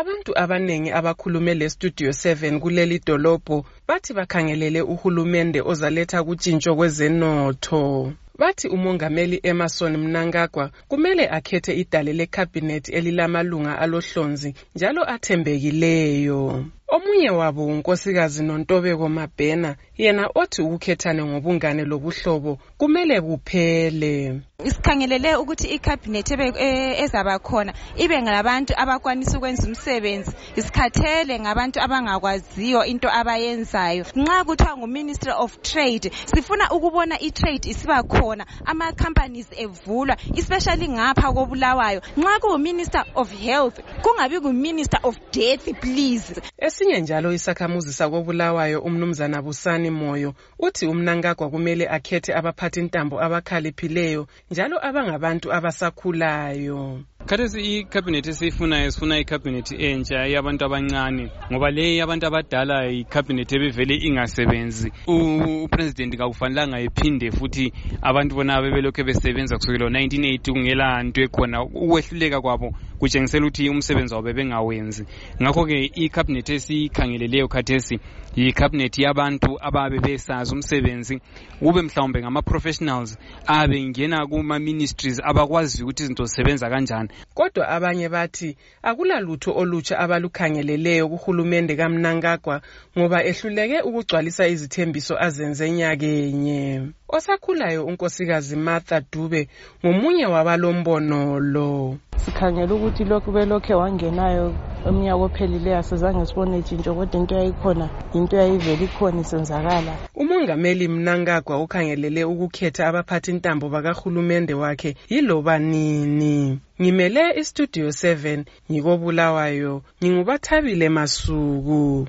abantu abanengi abakhulume le studio 7 kuleli dolobho bathi bakhangelele uhulumende ozaletha kutshintsho kwezenotho bathi umongameli emerson mnangagwa kumele akhethe idale lekhabhinethi elilamalunga alohlonzi njalo athembekileyo. Omunye wabo unkosikazi nontobeko mabhena yena othi ukukhethane ngobungane lobuhlobo kumele kuphele. Sikhangelele ukuthi ikhabhinethi ezaba khona ibe ngabantu abakwanisa ukwenza umsebenzi isikhathele ngabantu abangakwaziyo into abayenzayo. Nxa kuthiwa ngu-ministry of trade sifuna ukubona i-trade isiba khona ama-companies evulwa especially ngapha kobulawayo. Nxa kungu-minister of health kungabi ngu-minister of death please. Esinye njalo isakhamuzi sakobulawayo umnumzana busani moyo. Uthi umnankagwa kumele akhethe abaphathintambo abakhaliphileyo njalo abangabantu abasakhulayo. Khathesi ikhabhinethi esiyifunayo sifuna ikhabhinethi entsha yabantu abancane ngoba le yabantu abadala ikhabhinethi ebevele ingasebenzi. Upresident kakufanelanga ephinde futhi abantu bona bebelokhu besebenza kusukela 1980 kungela nto ekhona ukwehluleka kwabo kutshengisela ukuthi umsebenzi wabo bebengawenzi ngakho-ke ikhabhinethi esiyikhangeleleyo khathesi yikhabhinethi yabantu ababe besazi umsebenzi kube mhlawumbe ngama-professionals abe ngena kuma-ministries abakwaziyo ukuthi izinto zisebenza kanjani. Kodwa abanye bathi akulalutho olutsha abalukhangeleleyo kuhulumende kamnankagwa ngoba ehluleke ukugcwalisa izithembiso azenze nyakenye. Osakhulayo unkosikazi martha dube ngomunye wabalombono lo. Sikhangela ukuthi lokhu belokhe wangenayo umnyaka ophelileyo asizange sibone tshintsho kodwa into yayikhona into yayivele ikhona isenzakala. Umongameli mnankagwa ukhangelele ukukhetha abaphathintambo bakahulumende wakhe yiloba nini? Ngimele istudio 7 ngikobulawayo ngingubathabile masuku.